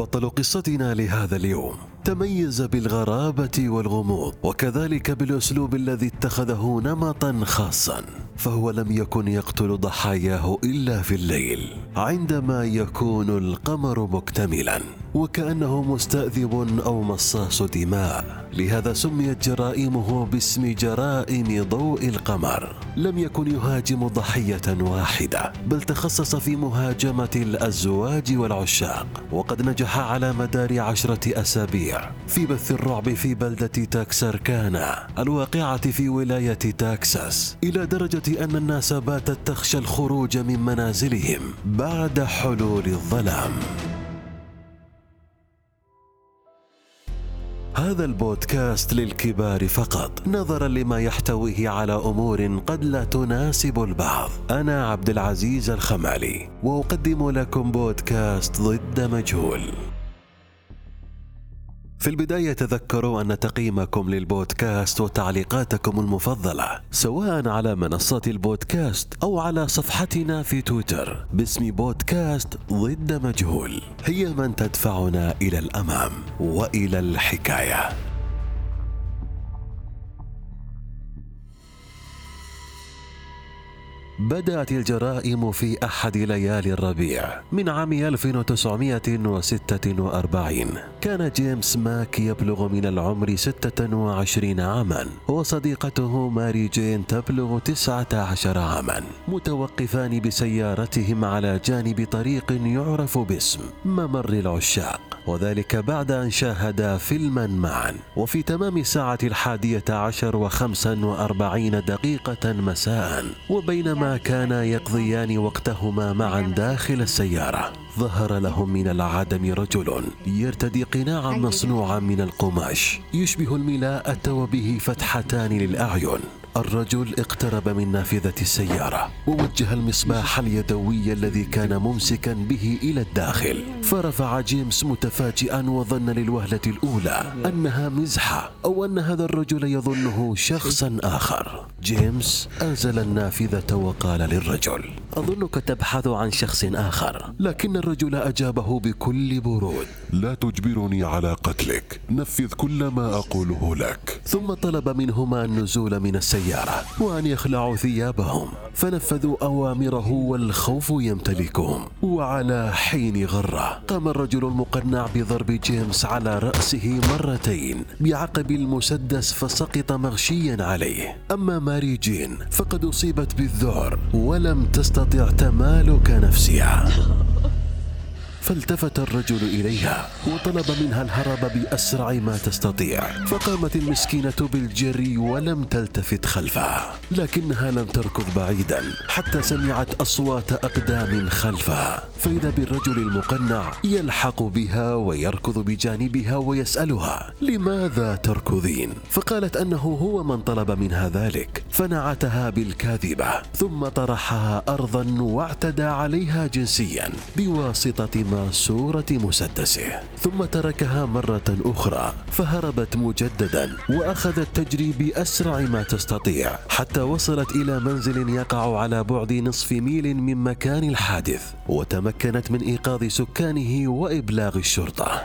بطل قصتنا لهذا اليوم. تميز بالغرابة والغموض وكذلك بالأسلوب الذي اتخذه نمطا خاصا فهو لم يكن يقتل ضحاياه إلا في الليل عندما يكون القمر مكتملا. وكأنه مستأذب أو مصاص دماء. لهذا سميت جرائمه باسم جرائم ضوء القمر. لم يكن يهاجم ضحية واحدة بل تخصص في مهاجمة الأزواج والعشاق. وقد نجح على مدار عشرة أسابيع. في بث الرعب في بلدة تاكساركانا الواقعة في ولاية تاكساس إلى درجة أن الناس باتت تخشى الخروج من منازلهم بعد حلول الظلام. هذا البودكاست للكبار فقط نظرا لما يحتويه على أمور قد لا تناسب البعض. أنا عبد العزيز الخمالي وأقدم لكم بودكاست ضد مجهول. في البداية تذكروا أن تقييمكم للبودكاست وتعليقاتكم المفضلة سواء على منصات البودكاست أو على صفحتنا في تويتر. باسم بودكاست ضد مجهول. هي من تدفعنا إلى الأمام وإلى الحكاية. بدأت الجرائم في أحد ليالي الربيع من عام 1946 كان جيمس ماك يبلغ من العمر 26 عاما وصديقته ماري جين تبلغ 19 عاما متوقفان بسيارتهم على جانب طريق يعرف باسم ممر العشاق. وذلك بعد أن شاهدا فيلما معا. وفي تمام الساعة الحادية عشر وخمسا وأربعين دقيقة مساء وبينما كانا يقضيان وقتهما معا داخل السيارة. ظهر لهم من العدم رجل يرتدي قناعا مصنوعا من القماش يشبه الملاءة وبه فتحتان للأعين. الرجل اقترب من نافذة السيارة ووجه المصباح اليدوي الذي كان ممسكا به إلى الداخل. فرفع جيمس متفاجئا وظن للوهلة الأولى أنها مزحة أو أن هذا الرجل يظنه شخصا آخر. جيمس أنزل النافذة وقال للرجل أظنك تبحث عن شخص آخر. لكن الرجل أجابه بكل برود. لا تجبرني على قتلك. نفذ كل ما أقوله لك. ثم طلب منهما النزول من السيارة وأن يخلعوا ثيابهم. فنفذوا أوامره والخوف يمتلكهم. وعلى حين غرة قام الرجل المقنع بضرب جيمس على رأسه مرتين بعقب المسدس فسقط مغشيا عليه. أما ماري جين فقد أصيبت بالذعر ولم تستطع تمالك نفسها. فالتفت الرجل إليها وطلب منها الهرب بأسرع ما تستطيع فقامت المسكينة بالجري ولم تلتفت خلفها لكنها لم تركض بعيدا حتى سمعت أصوات أقدام خلفها فإذا بالرجل المقنع يلحق بها ويركض بجانبها ويسألها لماذا تركضين؟ فقالت أنه هو من طلب منها ذلك فنعتها بالكاذبة ثم طرحها ارضا واعتدى عليها جنسيا بواسطه ماسورة مسدسه ثم تركها مرة أخرى فهربت مجددا وأخذت تجري بأسرع ما تستطيع حتى وصلت إلى منزل يقع على بعد نصف ميل من مكان الحادث وتمكنت من إيقاظ سكانه وإبلاغ الشرطة.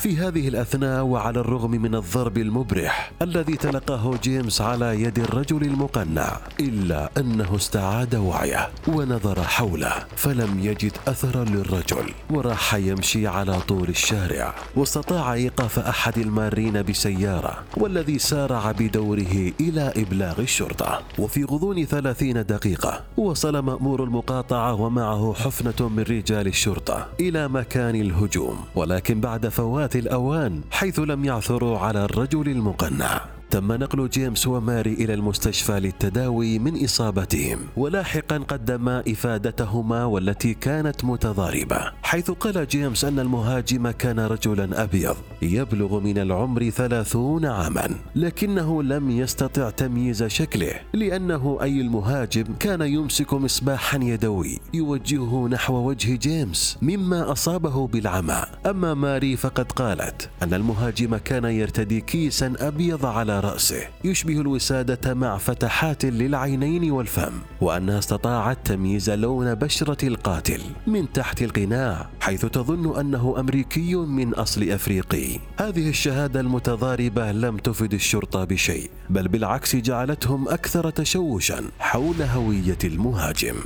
في هذه الأثناء وعلى الرغم من الضرب المبرح الذي تلقاه جيمس على يد الرجل المقنع إلا أنه استعاد وعيه ونظر حوله فلم يجد أثرا للرجل وراح يمشي على طول الشارع واستطاع إيقاف أحد المارين بسيارة والذي سارع بدوره إلى إبلاغ الشرطة. وفي غضون ثلاثين دقيقة وصل مأمور المقاطعة ومعه حفنة من رجال الشرطة إلى مكان الهجوم ولكن بعد فوات الأوان حيث لم يعثروا على الرجل المقنع. تم نقل جيمس وماري إلى المستشفى للتداوي من إصابتهم. ولاحقا قدما إفادتهما والتي كانت متضاربة. حيث قال جيمس أن المهاجم كان رجلا أبيض يبلغ من العمر ثلاثون عاما. لكنه لم يستطع تمييز شكله لأنه أي المهاجم كان يمسك مصباحا يدوي يوجهه نحو وجه جيمس مما أصابه بالعمى أما ماري فقد قالت أن المهاجم كان يرتدي كيسا أبيض على رأسه. يشبه الوسادة مع فتحات للعينين والفم وأنها استطاعت تمييز لون بشرة القاتل من تحت القناع حيث تظن أنه أمريكي من أصل أفريقي. هذه الشهادة المتضاربة لم تفد الشرطة بشيء بل بالعكس جعلتهم أكثر تشوشا حول هوية المهاجم.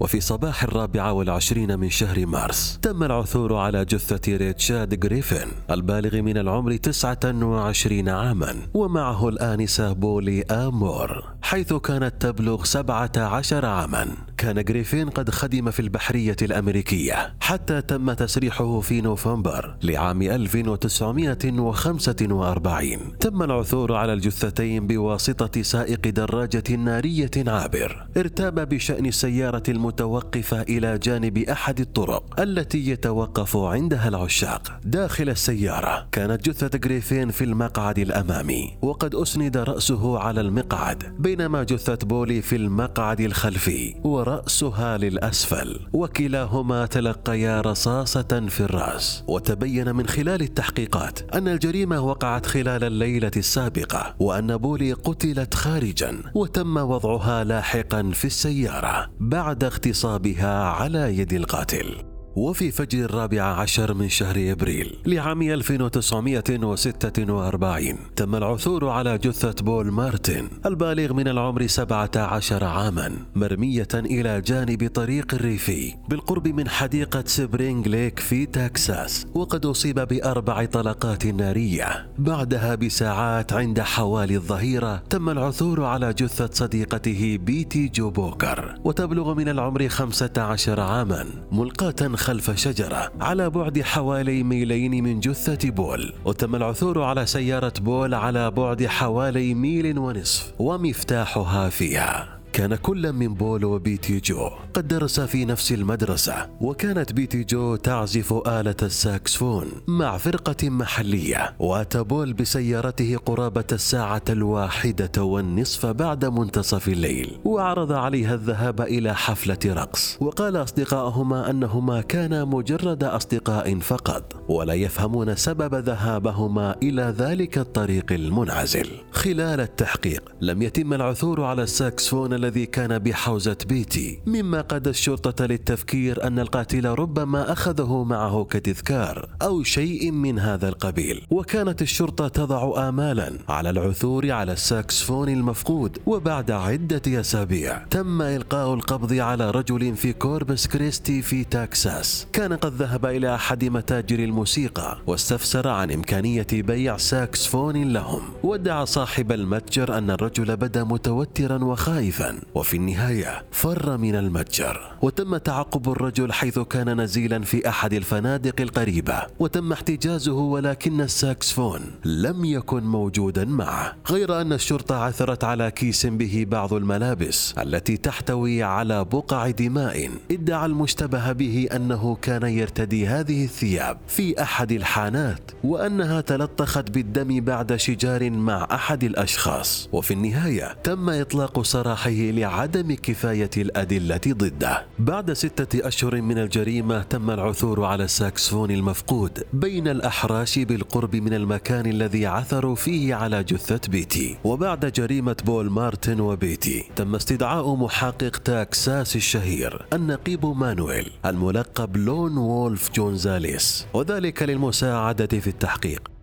وفي صباح الرابعة والعشرين من شهر مارس تم العثور على جثة ريتشارد غريفن البالغ من العمر 29 عاما ومعه الآنسة بولي آمور حيث كانت تبلغ 17 عاما. كان غريفين قد خدم في البحرية الأمريكية حتى تم تسريحه في نوفمبر لعام 1945 تم العثور على الجثتين بواسطة سائق دراجة نارية عابر. ارتاب بشأن السيارة المتوقفة إلى جانب أحد الطرق التي يتوقف عندها العشاق داخل السيارة. كانت جثة غريفين في المقعد الأمامي وقد أسند رأسه على المقعد بينما جثة بولي في المقعد الخلفي ورأسها للأسفل. وكلاهما تلقيا رصاصة في الرأس. وتبين من خلال التحقيقات أن الجريمة وقعت خلال الليلة السابقة وأن بولي قتلت خارجا وتم وضعها لاحقا في السيارة بعد اغتصابها على يد القاتل. وفي فجر الرابع عشر من شهر إبريل لعام 1946 تم العثور على جثة بول مارتن البالغ من العمر 17 عاما مرمية إلى جانب طريق الريفي بالقرب من حديقة سبرينغ ليك في تكساس وقد أصيب بأربع طلقات نارية. بعدها بساعات عند حوالي الظهيرة تم العثور على جثة صديقته بيتي جو بوكر وتبلغ من العمر 15 عاما ملقاة خلف شجرة على بعد حوالي ميلين من جثة بول. وتم العثور على سيارة بول على بعد حوالي ميل ونصف ومفتاحها فيها. كان كل من بول وبيتي جو قد درسا في نفس المدرسة وكانت بيتي جو تعزف آلة الساكسفون مع فرقة محلية وأتى بول بسيارته قرابة الساعة الواحدة والنصف بعد منتصف الليل وعرض عليها الذهاب إلى حفلة رقص. وقال أصدقائهما أنهما كانا مجرد أصدقاء فقط ولا يفهمون سبب ذهابهما إلى ذلك الطريق المنعزل. خلال التحقيق لم يتم العثور على الساكسفون الذي كان بحوزة بيتي. مما قاد الشرطة للتفكير أن القاتل ربما أخذه معه كتذكار أو شيء من هذا القبيل. وكانت الشرطة تضع آمالا على العثور على الساكسفون المفقود وبعد عدة أسابيع تم إلقاء القبض على رجل في كوربس كريستي في تكساس كان قد ذهب إلى أحد متاجر الموسيقى واستفسر عن إمكانية بيع ساكسفون لهم. وادعى صاحب المتجر أن الرجل بدا متوترا وخائفا وفي النهاية فر من المتجر. وتم تعقب الرجل حيث كان نزيلا في أحد الفنادق القريبة. وتم احتجازه ولكن الساكسفون لم يكن موجودا معه. غير أن الشرطة عثرت على كيس به بعض الملابس التي تحتوي على بقع دماء. ادعى المشتبه به أنه كان يرتدي هذه الثياب في أحد الحانات وأنها تلطخت بالدم بعد شجار مع أحد الأشخاص. وفي النهاية تم إطلاق سراحه لعدم كفاية الأدلة ضده. بعد ستة أشهر من الجريمة تم العثور على الساكسفون المفقود بين الأحراش بالقرب من المكان الذي عثروا فيه على جثة بيتي. وبعد جريمة بول مارتن وبيتي تم استدعاء محقق تكساس الشهير النقيب مانويل الملقب لون وولف جونزاليس. وذلك للمساعدة في التحقيق.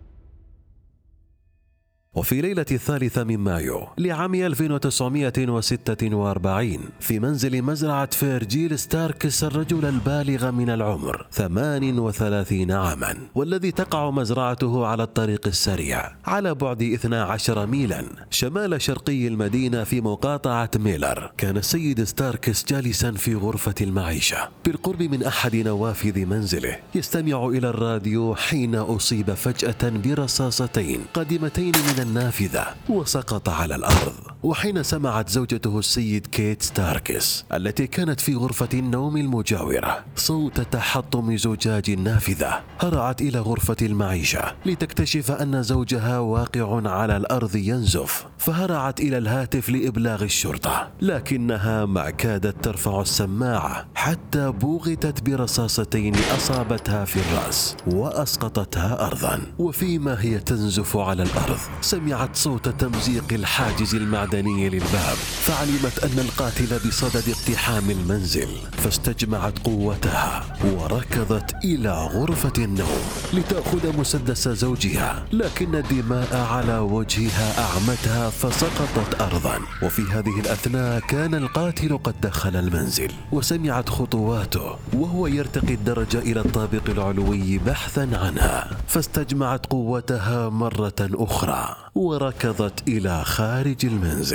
وفي ليلة الثالثة من مايو لعام 1946 في منزل مزرعة فيرجيل ستاركس الرجل البالغ من العمر 38 عاما والذي تقع مزرعته على الطريق السريع على بعد 12 ميلا شمال شرقي المدينة في مقاطعة ميلر. كان السيد ستاركس جالسا في غرفة المعيشة. بالقرب من أحد نوافذ منزله يستمع إلى الراديو حين أصيب فجأة برصاصتين قادمتين من النافذة وسقط على الأرض. وحين سمعت زوجته السيدة كيت ستاركس التي كانت في غرفة النوم المجاورة صوت تحطم زجاج النافذة هرعت إلى غرفة المعيشة لتكتشف أن زوجها واقع على الأرض ينزف فهرعت إلى الهاتف لإبلاغ الشرطة لكنها ما كادت ترفع السماعة حتى بوغتت برصاصتين أصابتها في الرأس وأسقطتها أرضا. وفيما هي تنزف على الأرض سمعت صوت تمزيق الحاجز المعدني للباب فعلمت أن القاتل بصدد اقتحام المنزل فاستجمعت قوتها وركضت إلى غرفة النوم لتأخذ مسدس زوجها لكن الدماء على وجهها أعمتها فسقطت أرضا. وفي هذه الأثناء كان القاتل قد دخل المنزل وسمعت خطواته وهو يرتقي الدرجة إلى الطابق العلوي بحثا عنها. فاستجمعت قوتها مرة أخرى وركضت إلى خارج المنزل.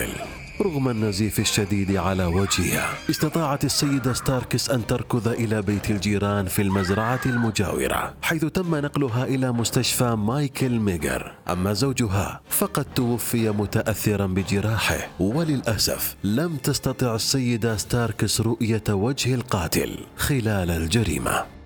رغم النزيف الشديد على وجهها استطاعت السيدة ستاركس أن تركض إلى بيت الجيران في المزرعة المجاورة حيث تم نقلها إلى مستشفى مايكل ميجر. أما زوجها فقد توفي متأثرا بجراحه وللأسف لم تستطع السيدة ستاركس رؤية وجه القاتل خلال الجريمة.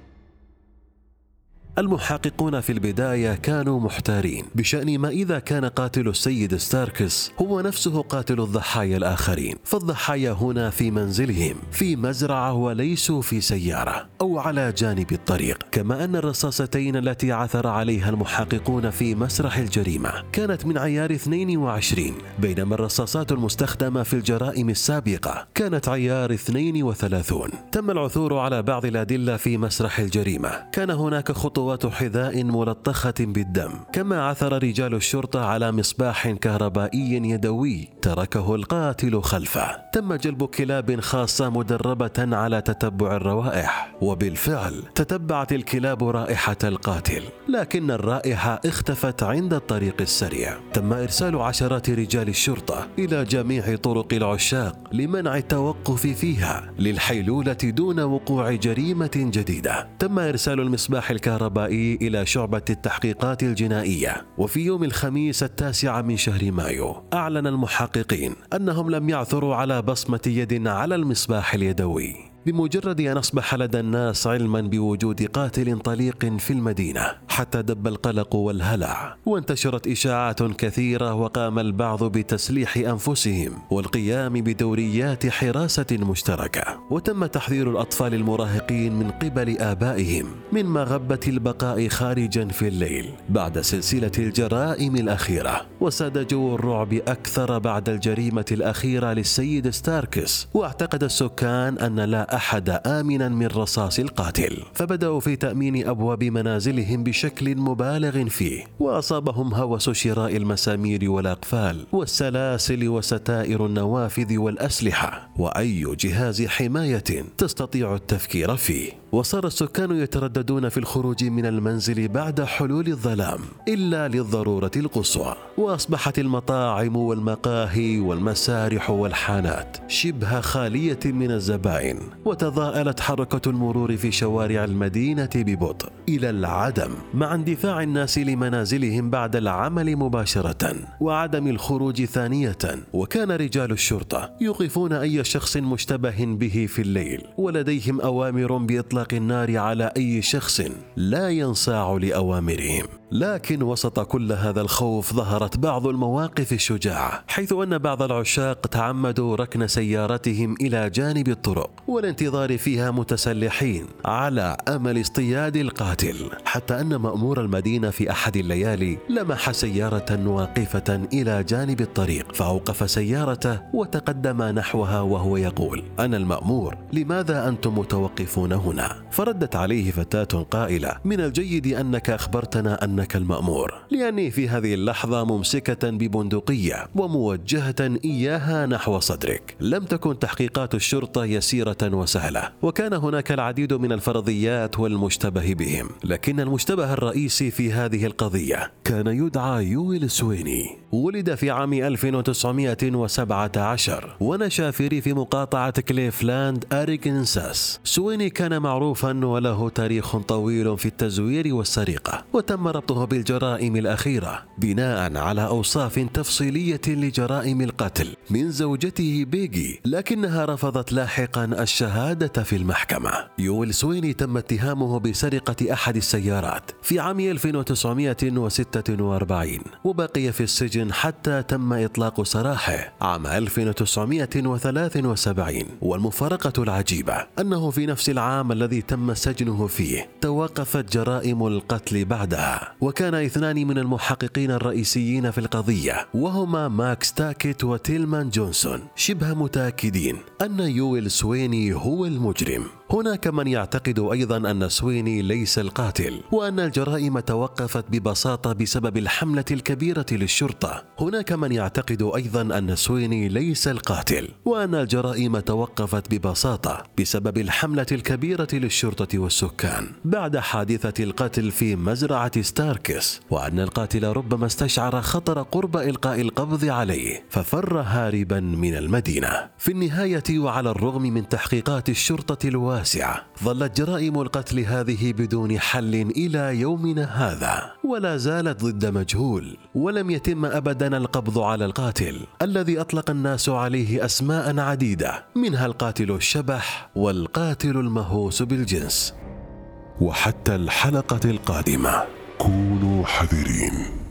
المحققون في البداية كانوا محتارين بشأن ما إذا كان قاتل السيد ستاركس هو نفسه قاتل الضحايا الآخرين فالضحايا هنا في منزلهم في مزرعة وليسوا في سيارة أو على جانب الطريق. كما أن الرصاصتين التي عثر عليها المحققون في مسرح الجريمة كانت من عيار 22 بينما الرصاصات المستخدمة في الجرائم السابقة كانت عيار 32 تم العثور على بعض الأدلة في مسرح الجريمة. كان هناك خطوات حذاء ملطخة بالدم. كما عثر رجال الشرطة على مصباح كهربائي يدوي تركه القاتل خلفه. تم جلب كلاب خاصة مدربة على تتبع الروائح. وبالفعل تتبعت الكلاب رائحة القاتل. لكن الرائحة اختفت عند الطريق السريع. تم إرسال عشرات رجال الشرطة إلى جميع طرق العشاق لمنع التوقف فيها للحيلولة دون وقوع جريمة جديدة. تم إرسال المصباح الكهربائي إلى شعبة التحقيقات الجنائية. وفي يوم الخميس التاسع من شهر مايو أعلن المحققين أنهم لم يعثروا على بصمة يد على المصباح اليدوي. بمجرد أن أصبح لدى الناس علما بوجود قاتل طليق في المدينة حتى دب القلق والهلع وانتشرت إشاعات كثيرة وقام البعض بتسليح أنفسهم والقيام بدوريات حراسة مشتركة. وتم تحذير الأطفال المراهقين من قبل آبائهم من مغبه البقاء خارجا في الليل بعد سلسلة الجرائم الأخيرة. وساد جو الرعب أكثر بعد الجريمة الأخيرة للسيد ستاركس واعتقد السكان أن لا أحد امنا من رصاص القاتل فبدأوا في تأمين أبواب منازلهم بشكل مبالغ فيه وأصابهم هوس شراء المسامير والاقفال والسلاسل وستائر النوافذ والأسلحة وأي جهاز حماية تستطيع التفكير فيه. وصار السكان يترددون في الخروج من المنزل بعد حلول الظلام إلا للضرورة القصوى. وأصبحت المطاعم والمقاهي والمسارح والحانات شبه خالية من الزبائن وتضاءلت حركة المرور في شوارع المدينة ببطء إلى العدم مع اندفاع الناس لمنازلهم بعد العمل مباشرة وعدم الخروج ثانية. وكان رجال الشرطة يوقفون أي شخص مشتبه به في الليل ولديهم أوامر باطلاق النار على أي شخص لا ينصاع لأوامرهم. لكن وسط كل هذا الخوف ظهرت بعض المواقف الشجاعه حيث أن بعض العشاق تعمدوا ركن سيارتهم إلى جانب الطرق والانتظار فيها متسلحين على أمل اصطياد القاتل. حتى أن مأمور المدينة في أحد الليالي لمح سيارة واقفة إلى جانب الطريق فأوقف سيارته وتقدم نحوها وهو يقول أنا المأمور لماذا أنتم متوقفون هنا؟ فردت عليه فتاة قائلة من الجيد أنك أخبرتنا انك المأمور. لاني في هذه اللحظة ممسكة ببندقية وموجهة إياها نحو صدرك. لم تكن تحقيقات الشرطة يسيرة وسهلة وكان هناك العديد من الفرضيات والمشتبه بهم. لكن المشتبه الرئيسي في هذه القضية كان يدعى يويل سويني. ولد في عام 1917 ونشا في ريف مقاطعة كليفلاند أركنساس. سويني كان معروفا وله تاريخ طويل في التزوير والسرقة وتم ربطه بالجرائم الأخيرة بناء على أوصاف تفصيلية لجرائم القتل من زوجته بيجي لكنها رفضت لاحقا الشهادة في المحكمة. يويل سويني تم اتهامه بسرقة أحد السيارات في عام 1946 وبقي في السجن حتى تم إطلاق سراحه عام 1973 والمفارقة العجيبة أنه في نفس العام الذي تم سجنه فيه توقفت جرائم القتل بعدها. وكان اثنان من المحققين الرئيسيين في القضية وهما ماكس تاكيت وتيلمان جونسون. شبه متأكدين أن يويل سويني هو المجرم. هناك من يعتقد أيضا أن سويني ليس القاتل وأن الجرائم توقفت ببساطة بسبب الحملة الكبيرة للشرطة. هناك من يعتقد أيضا أن سويني ليس القاتل وأن الجرائم توقفت ببساطة بسبب الحملة الكبيرة للشرطة والسكان. بعد حادثة القتل في مزرعة ستاركس وأن القاتل ربما استشعر خطر قرب إلقاء القبض عليه ففر هاربا من المدينة. في النهاية وعلى الرغم من تحقيقات الشرطة الواسعه ظلت جرائم القتل هذه بدون حل إلى يومنا هذا ولا زالت ضد مجهول ولم يتم ابدا القبض على القاتل الذي أطلق الناس عليه اسماء عديدة منها القاتل الشبح والقاتل المهووس بالجنس. وحتى الحلقة القادمة. كونوا حذرين.